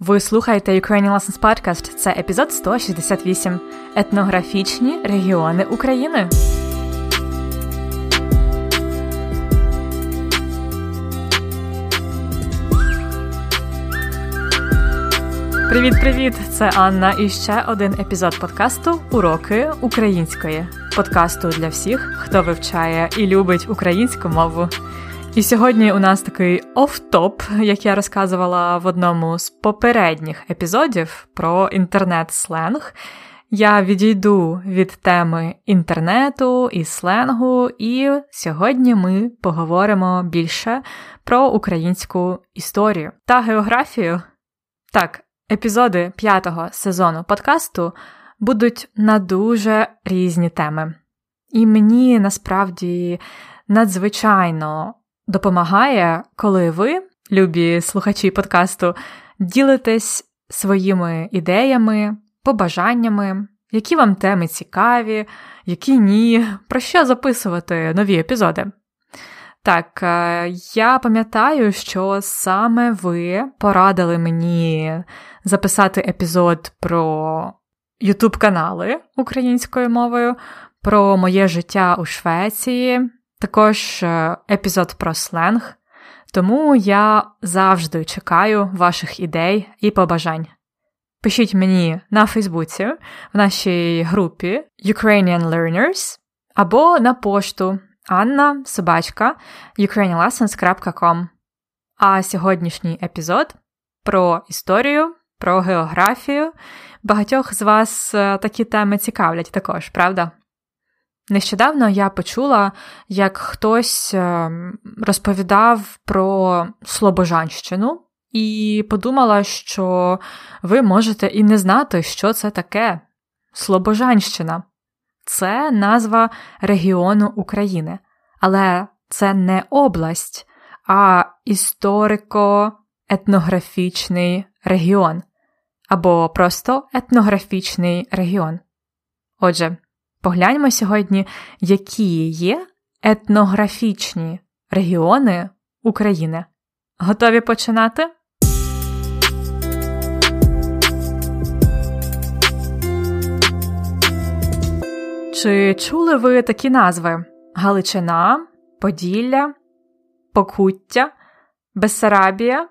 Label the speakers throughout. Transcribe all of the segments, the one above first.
Speaker 1: Ви слухаєте Ukrainian Lessons Podcast. Це епізод 168. Етнографічні регіони України. Привіт-привіт! Це Анна і ще один епізод подкасту Уроки української. Подкасту для всіх, хто вивчає і любить українську мову. І сьогодні у нас такий оф-топ, як я розказувала в одному з попередніх епізодів про інтернет-сленг. Я відійду від теми інтернету і сленгу, і сьогодні ми поговоримо більше про українську історію та географію. Так, епізоди п'ятого сезону подкасту будуть на дуже різні теми. І мені насправді надзвичайно допомагає, коли ви, любі слухачі подкасту, ділитесь своїми ідеями, побажаннями, які вам теми цікаві, які ні, про що записувати нові епізоди. Так, е, я пам'ятаю, що саме ви порадили мені записати епізод про ютуб канали українською мовою, про моє життя у Швеції, також е, епізод про сленг. Тому я завжди чекаю ваших ідей і побажань. Пишіть мені на Фейсбуці, в нашій групі Ukrainian Learners або на пошту Анна Собачка ukrainianlessons.com. А сьогоднішній епізод про історію, про географію. Багатьох з вас е, такі теми цікавлять також, правда? Нещодавно я почула, як хтось е, розповідав про Слобожанщину, і подумала, що ви можете і не знати, що це таке. Слобожанщина це назва регіону України, але це не область, а історико-етнографічний регіон або просто етнографічний регіон. Отже, Погляньмо сьогодні, які є етнографічні регіони України. Готові починати? Чи чули ви такі назви: Галичина, Поділля, Покуття, Бессарабія?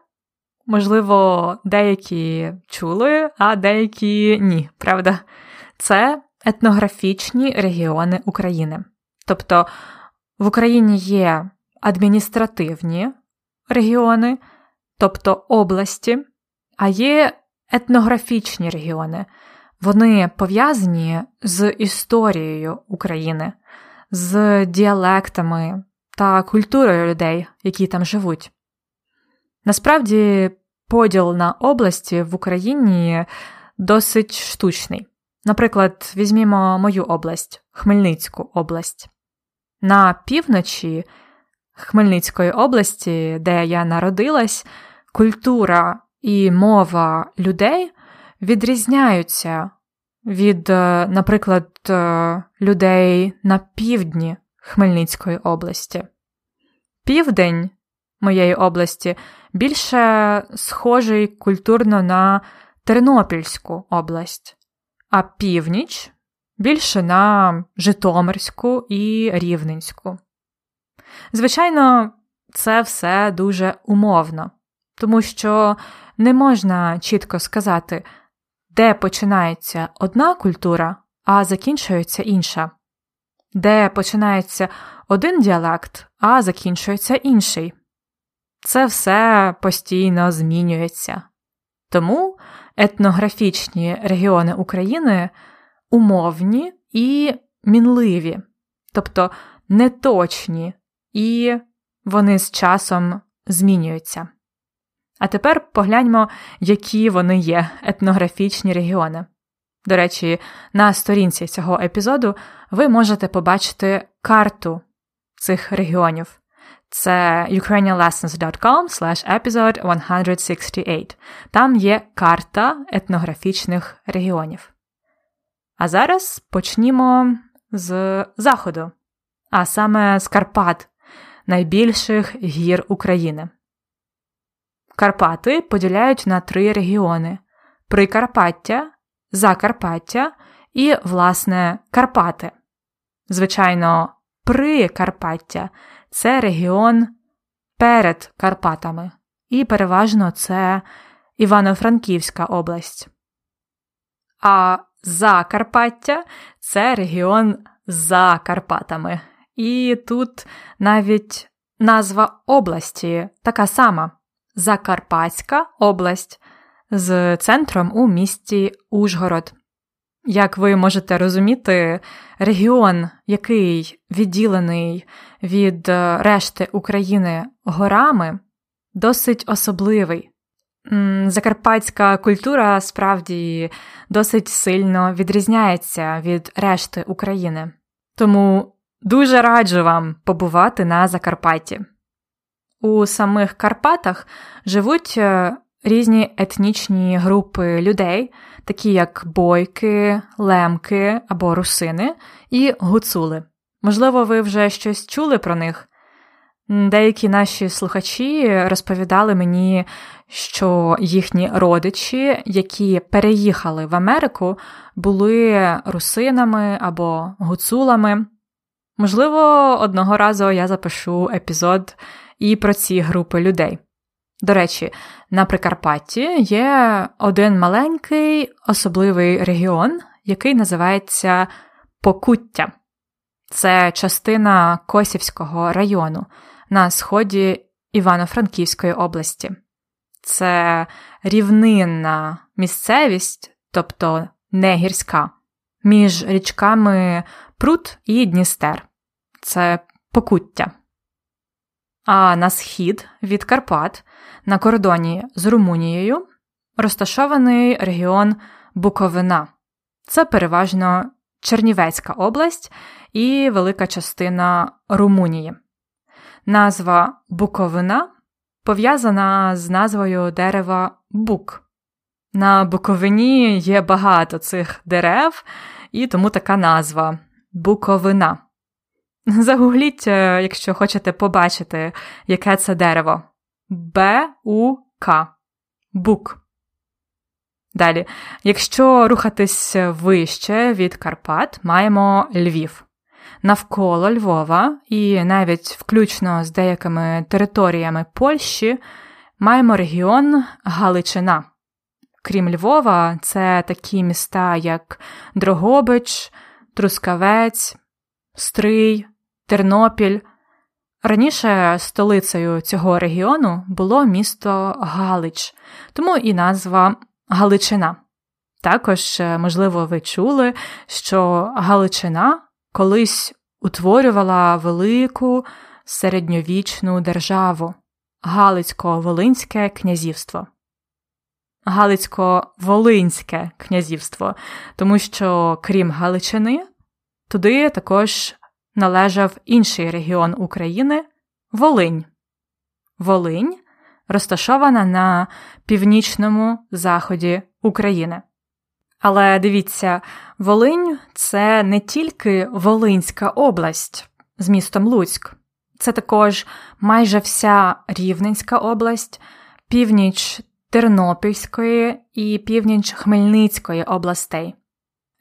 Speaker 1: Можливо, деякі чули, а деякі ні, правда? Це етнографічні регіони України. Тобто в Україні є адміністративні регіони, тобто області, а є етнографічні регіони. Вони пов'язані з історією України, з діалектами та культурою людей, які там живуть. Насправді, поділ на області в Україні досить штучний. Наприклад, візьмімо мою область, Хмельницьку область. На півночі Хмельницької області, де я народилась, культура і мова людей відрізняються від, е, наприклад, е, людей на півдні Хмельницької області. Південь моєї області більше схожий культурно на Тернопільську область а північ більше на Житомирську і Рівненську. Звичайно, це все дуже умовно, тому що не можна чітко сказати, де починається одна культура, а закінчується інша, де починається один діалект, а закінчується інший. Це все постійно змінюється. Тому етнографічні регіони України умовні і мінливі, тобто неточні, і вони з часом змінюються. А тепер погляньмо, які вони є етнографічні регіони. До речі, на сторінці цього епізоду ви можете побачити карту цих регіонів. Це ukrainianlessons.com slash episode 168. Там є карта етнографічних регіонів. А зараз почнімо з заходу, а саме з Карпат, найбільших гір України. Карпати поділяють на три регіони: Прикарпаття, Закарпаття і, власне, Карпати. Звичайно, Прикарпаття це регіон перед Карпатами, і переважно це Івано-Франківська область. А Закарпаття це регіон за Карпатами. І тут навіть назва області така сама Закарпатська область з центром у місті Ужгород. Як ви можете розуміти, регіон, який відділений від решти України горами, досить особливий. Закарпатська культура справді досить сильно відрізняється від решти України. Тому дуже раджу вам побувати на Закарпатті. У самих Карпатах живуть е, різні етнічні групи людей, такі як бойки, лемки або русини і гуцули. Можливо, ви вже щось чули про них. Деякі наші слухачі розповідали мені, що їхні родичі, які переїхали в Америку, були русинами або гуцулами. Можливо, одного разу я запишу епізод і про ці групи людей. До речі, на Прикарпатті є один маленький особливий регіон, який називається Покуття. Це частина Косівського району на сході Івано-Франківської області. Це рівнинна місцевість, тобто не гірська, між річками Прут і Дністер. Це покуття. А на схід від Карпат на кордоні з Румунією розташований регіон Буковина. Це переважно Чернівецька область і велика частина Румунії. Назва Буковина пов'язана з назвою дерева бук. На Буковині є багато цих дерев, і тому така назва Буковина. Загугліть, е, якщо хочете побачити, яке це дерево. Б-У-К. Бук. Далі, якщо рухатись вище від Карпат, маємо Львів. Навколо Львова, і навіть включно з деякими територіями Польщі, маємо регіон Галичина. Крім Львова, це такі міста, як Дрогобич, Трускавець, Стрий, Тернопіль. Раніше столицею цього регіону було місто Галич, тому і назва Галичина. Також, е, можливо, ви чули, що Галичина колись утворювала велику середньовічну державу Галицько-Волинське князівство. Галицько-Волинське князівство, тому що, крім Галичини, туди також належав інший регіон України Волинь. Волинь розташована на північному заході України. Але дивіться, Волинь це не тільки Волинська область з містом Луцьк, це також майже вся Рівненська область, північ Тернопільської і північ Хмельницької областей.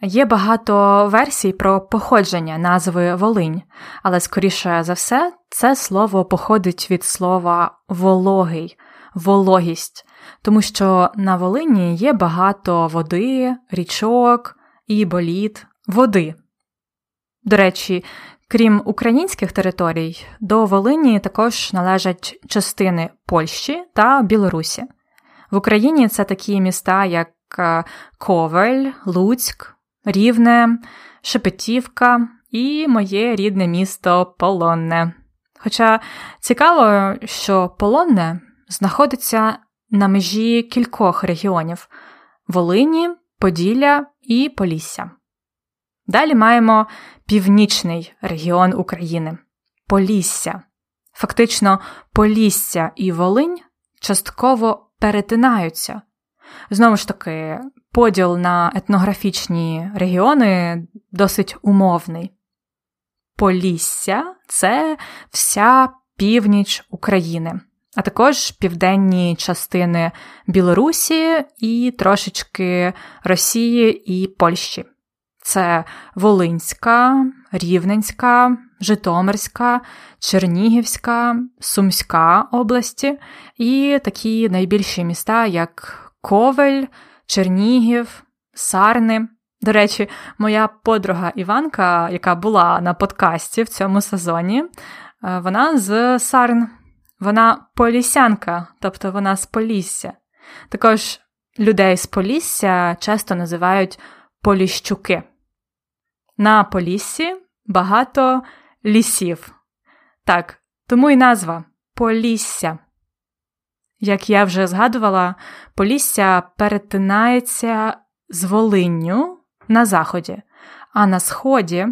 Speaker 1: Є багато версій про походження назви Волинь, але скоріше за все, це слово походить від слова вологий, вологість, тому що на Волині є багато води, річок і боліт, води. До речі, крім українських територій, до Волині також належать частини Польщі та Білорусі. В Україні це такі міста, як е, Ковель, Луцьк. Рівне, Шепетівка і моє рідне місто Полонне. Хоча цікаво, що Полонне знаходиться на межі кількох регіонів Волині, Поділля і Полісся. Далі маємо північний регіон України Полісся. Фактично, Полісся і Волинь частково перетинаються. Знову ж таки, поділ на етнографічні регіони досить умовний. Полісся це вся північ України. а також південні частини Білорусі і трошечки Росії і Польщі. Це Волинська, Рівненська, Житомирська, Чернігівська, Сумська області і такі найбільші міста, як Ковель, Чернігів, Сарни. До речі, моя подруга Іванка, яка була на подкасті в цьому сезоні, е, вона з Сарн. Вона полісянка, тобто вона з Полісся. Також людей з Полісся часто називають Поліщуки. На Поліссі багато лісів. Так, тому й назва Полісся. Як я вже згадувала, Полісся перетинається з Волинню на заході, а на сході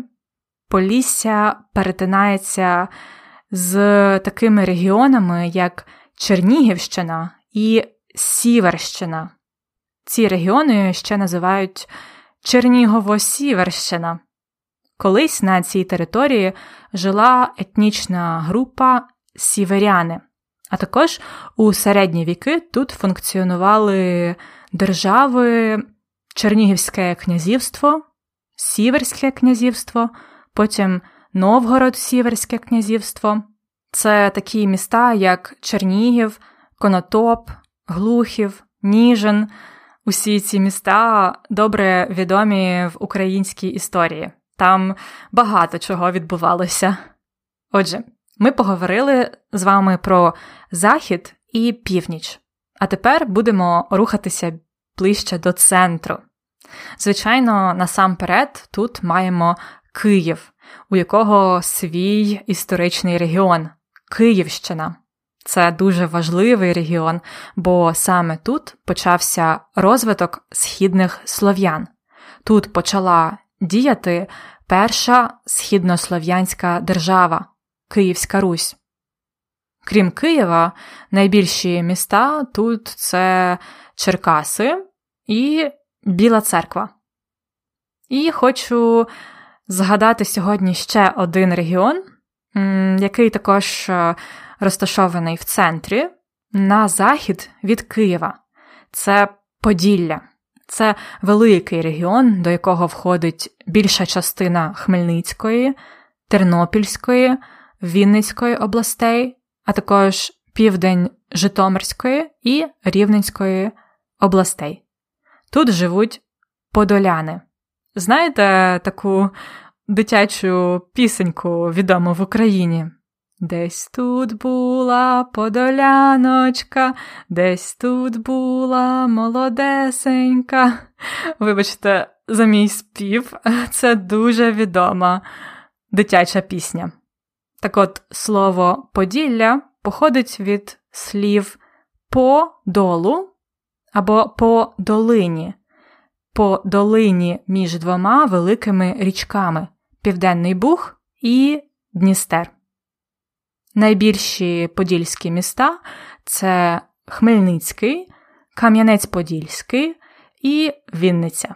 Speaker 1: Полісся перетинається з такими регіонами, як Чернігівщина і Сіверщина. Ці регіони ще називають Чернігово-Сіверщина. Колись на цій території жила етнічна група сіверяни. А також у середні віки тут функціонували держави Чернігівське князівство, Сіверське князівство, потім Новгород Сіверське князівство. Це такі міста, як Чернігів, Конотоп, Глухів, Ніжин. Усі ці міста добре відомі в українській історії. Там багато чого відбувалося. Отже, ми поговорили з вами про захід і північ, а тепер будемо рухатися ближче до центру. Звичайно, насамперед тут маємо Київ, у якого свій історичний регіон Київщина. Це дуже важливий регіон, бо саме тут почався розвиток східних слов'ян. Тут почала діяти перша східнослов'янська держава Київська Русь. Крім Києва, найбільші міста тут це Черкаси і Біла Церква. І хочу згадати сьогодні ще один регіон, який також е, розташований в центрі, на захід від Києва. Це Поділля. Це великий регіон, до якого входить більша частина Хмельницької, Тернопільської, Вінницької областей, а також південь Житомирської і Рівненської областей. Тут живуть подоляни. Знаєте таку дитячу пісеньку відому в Україні? Десь тут була подоляночка, десь тут була молодесенька. Вибачте, за мій спів, це дуже відома дитяча пісня. Так от слово Поділля походить від слів по долу або по долині, по долині між двома великими річками Південний Буг і Дністер. Найбільші подільські міста це Хмельницький, Кам'янець-Подільський і Вінниця.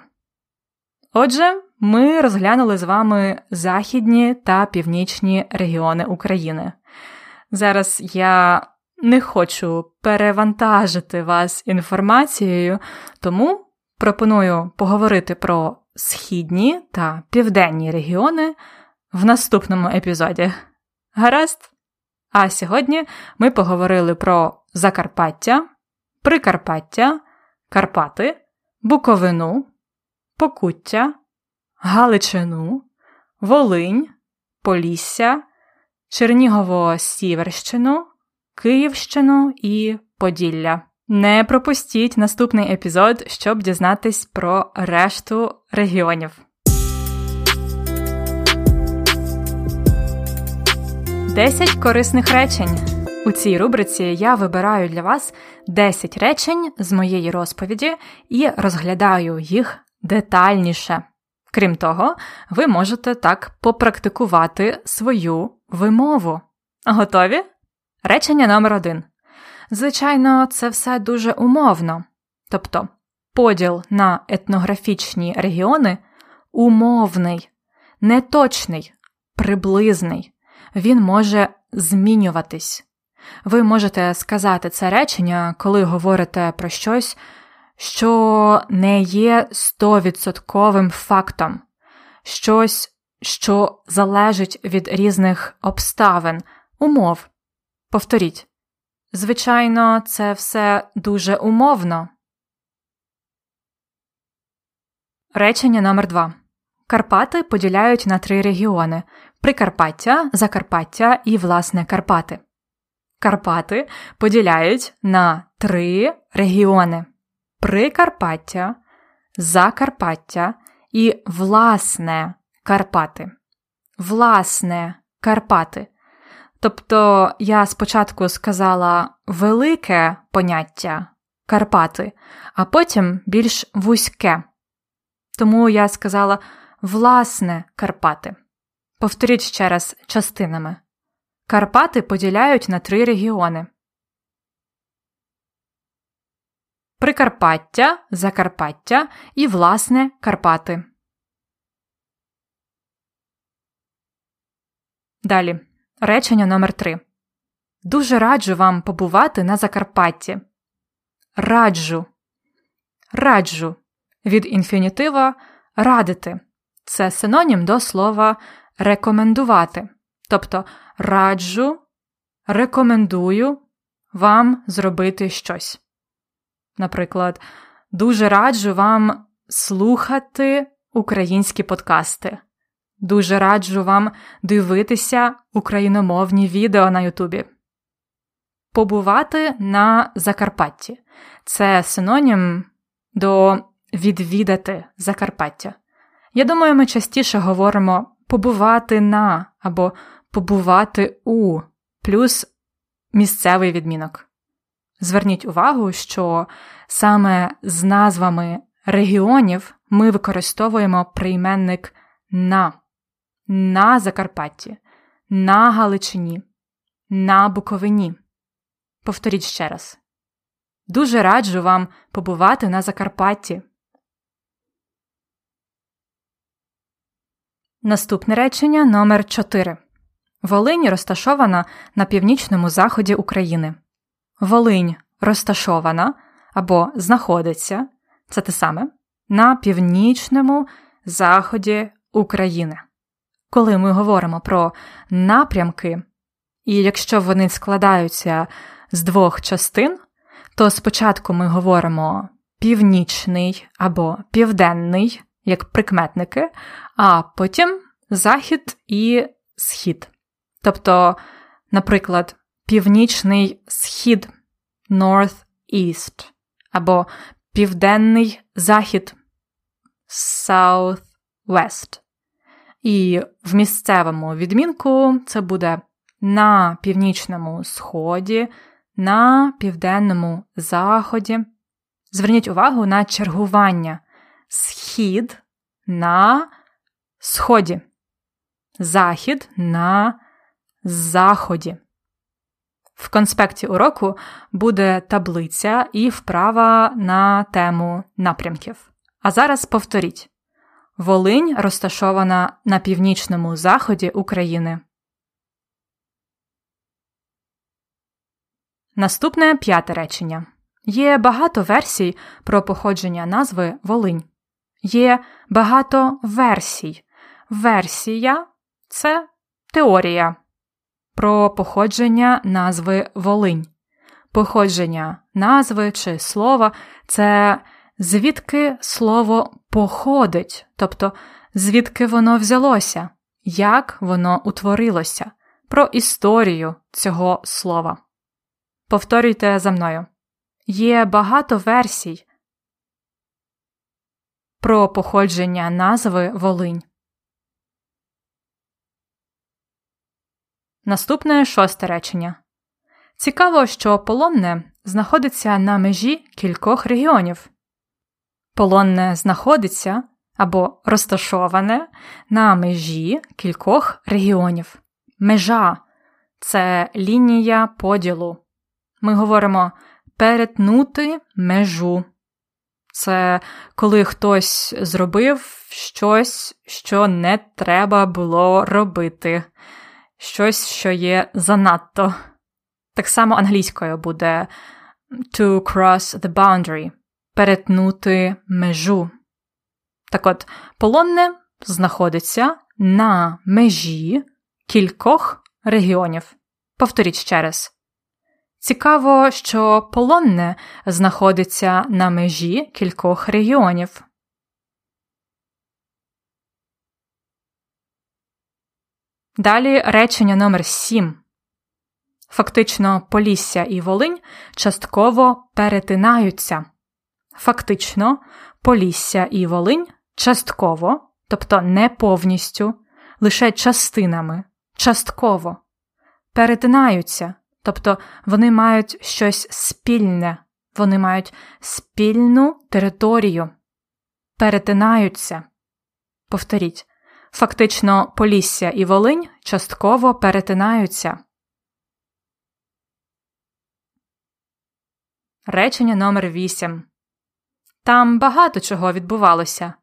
Speaker 1: Отже, ми розглянули з вами західні та північні регіони України. Зараз я не хочу перевантажити вас інформацією, тому пропоную поговорити про східні та південні регіони в наступному епізоді. Гаразд! А сьогодні ми поговорили про Закарпаття, Прикарпаття, Карпати, Буковину, Покуття, Галичину, Волинь, Полісся, Чернігово-Сіверщину, Київщину і Поділля. Не пропустіть наступний епізод, щоб дізнатись про решту регіонів. Десять корисних речень. У цій рубриці я вибираю для вас 10 речень з моєї розповіді і розглядаю їх детальніше. Крім того, ви можете так попрактикувати свою вимову. Готові? Речення номер один. Звичайно, це все дуже умовно. Тобто, поділ на етнографічні регіони умовний, неточний, приблизний. Він може змінюватись. Ви можете сказати це речення, коли говорите про щось, що не є стовідсотковим фактом, щось, що залежить від різних обставин, умов. Повторіть. Звичайно, це все дуже умовно. Речення номер 2 Карпати поділяють на три регіони Прикарпаття, Закарпаття і, власне, Карпати. Карпати поділяють на три регіони Прикарпаття, Закарпаття і власне Карпати. Власне Карпати. Тобто я спочатку сказала велике поняття Карпати, а потім більш вузьке. Тому я сказала власне Карпати. Повторіть ще раз частинами. Карпати поділяють на три регіони Прикарпаття, Закарпаття і, власне, Карпати. Далі. Речення номер 3 Дуже раджу вам побувати на Закарпатті. Раджу. Раджу. Від інфінітива радити. Це синонім до слова рекомендувати. Тобто раджу, рекомендую вам зробити щось. Наприклад, дуже раджу вам слухати українські подкасти. Дуже раджу вам дивитися україномовні відео на Ютубі. Побувати на Закарпатті це синонім до відвідати Закарпаття. Я думаю, ми частіше говоримо побувати на або побувати у плюс місцевий відмінок. Зверніть увагу, що саме з назвами регіонів ми використовуємо прийменник на, на Закарпатті, на Галичині, на Буковині. Повторіть ще раз. Дуже раджу вам побувати на Закарпатті. Наступне речення номер 4 Волинь розташована на північному заході України. Волинь розташована або знаходиться це те саме на північному заході України. Коли ми говоримо про напрямки, і якщо вони складаються з двох частин, то спочатку ми говоримо північний або південний, як прикметники, а потім захід і схід. Тобто, наприклад, північний схід North East або Південний Захід South West. І в місцевому відмінку це буде на північному сході, на південному заході. Зверніть увагу на чергування схід на сході, захід на заході. В конспекті уроку буде таблиця і вправа на тему напрямків. А зараз повторіть: Волинь розташована на північному заході України. Наступне п'яте речення. Є багато версій про походження назви Волинь. Є багато версій. Версія це теорія про походження назви Волинь. Походження назви чи слова це звідки слово походить, тобто звідки воно взялося, як воно утворилося, про історію цього слова. Повторюйте за мною. Є багато версій про походження назви Волинь. Наступне шосте речення. Цікаво, що полонне знаходиться на межі кількох регіонів. Полонне знаходиться або розташоване на межі кількох регіонів. Межа це лінія поділу. Ми говоримо перетнути межу. Це коли хтось зробив щось, що не треба було робити щось, що є занадто. Так само англійською буде to cross the boundary перетнути межу. Так от, полонне знаходиться на межі кількох регіонів. Повторіть ще раз. Цікаво, що полонне знаходиться на межі кількох регіонів. Далі речення номер 7. Фактично, Полісся і Волинь частково перетинаються. Фактично, Полісся і Волинь частково, тобто не повністю, лише частинами, частково перетинаються, тобто вони мають щось спільне, вони мають спільну територію, перетинаються. Повторіть, фактично, Полісся і Волинь частково перетинаються. Речення номер 8 Там багато чого відбувалося.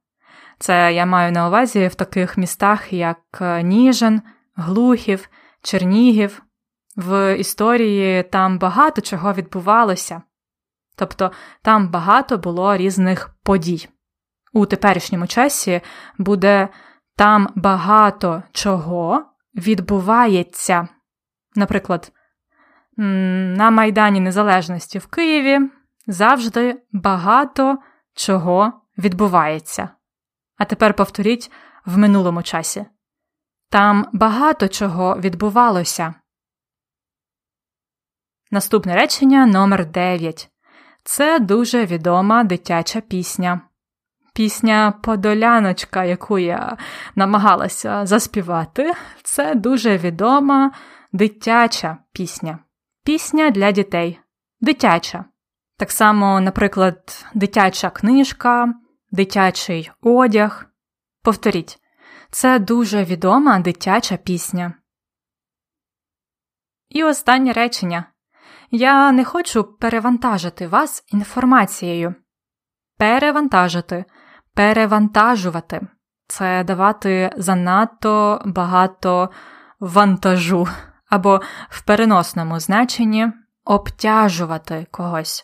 Speaker 1: Це я маю на увазі в таких містах, як е, Ніжин, Глухів, Чернігів. В історії там багато чого відбувалося. Тобто там багато було різних подій. У теперішньому часі буде там багато чого відбувається. Наприклад, на Майдані Незалежності в Києві завжди багато чого відбувається. А тепер повторіть в минулому часі. Там багато чого відбувалося. Наступне речення номер 9 Це дуже відома дитяча пісня. Пісня Подоляночка, яку я намагалася заспівати, це дуже відома дитяча пісня. Пісня для дітей. Дитяча. Так само, наприклад, дитяча книжка, дитячий одяг. Повторіть, це дуже відома дитяча пісня. І останнє речення. Я не хочу перевантажити вас інформацією. Перевантажити, перевантажувати це давати занадто багато вантажу або в переносному значенні обтяжувати когось,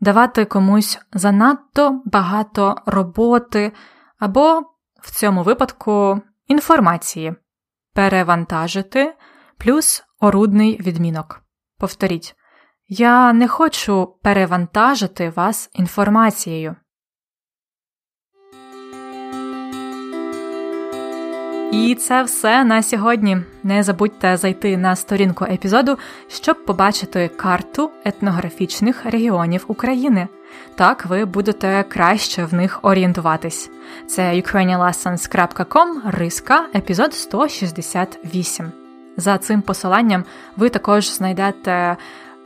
Speaker 1: давати комусь занадто багато роботи або, в цьому випадку, інформації, перевантажити плюс орудний відмінок. Повторіть, я не хочу перевантажити вас інформацією. І це все на сьогодні. Не забудьте зайти на сторінку епізоду, щоб побачити карту етнографічних регіонів України. Так ви будете краще в них орієнтуватись. Це ukrainianlessons.com, риска, епізод 168. За цим посиланням ви також знайдете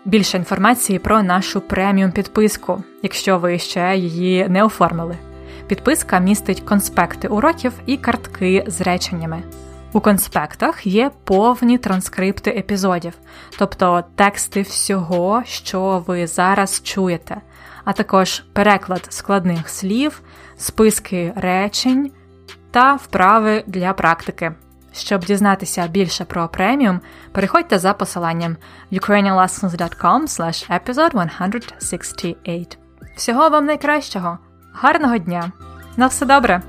Speaker 1: більше інформації про нашу преміум підписку, якщо ви ще її не оформили. Підписка містить конспекти уроків і картки з реченнями. У конспектах є повні транскрипти епізодів, тобто тексти всього, що ви зараз чуєте, а також переклад складних слів, списки речень та вправи для практики. Щоб дізнатися більше про преміум, переходьте за посиланням ukrainianlessons.com episode 168. Всього вам найкращого! Гарного дня! На все добре!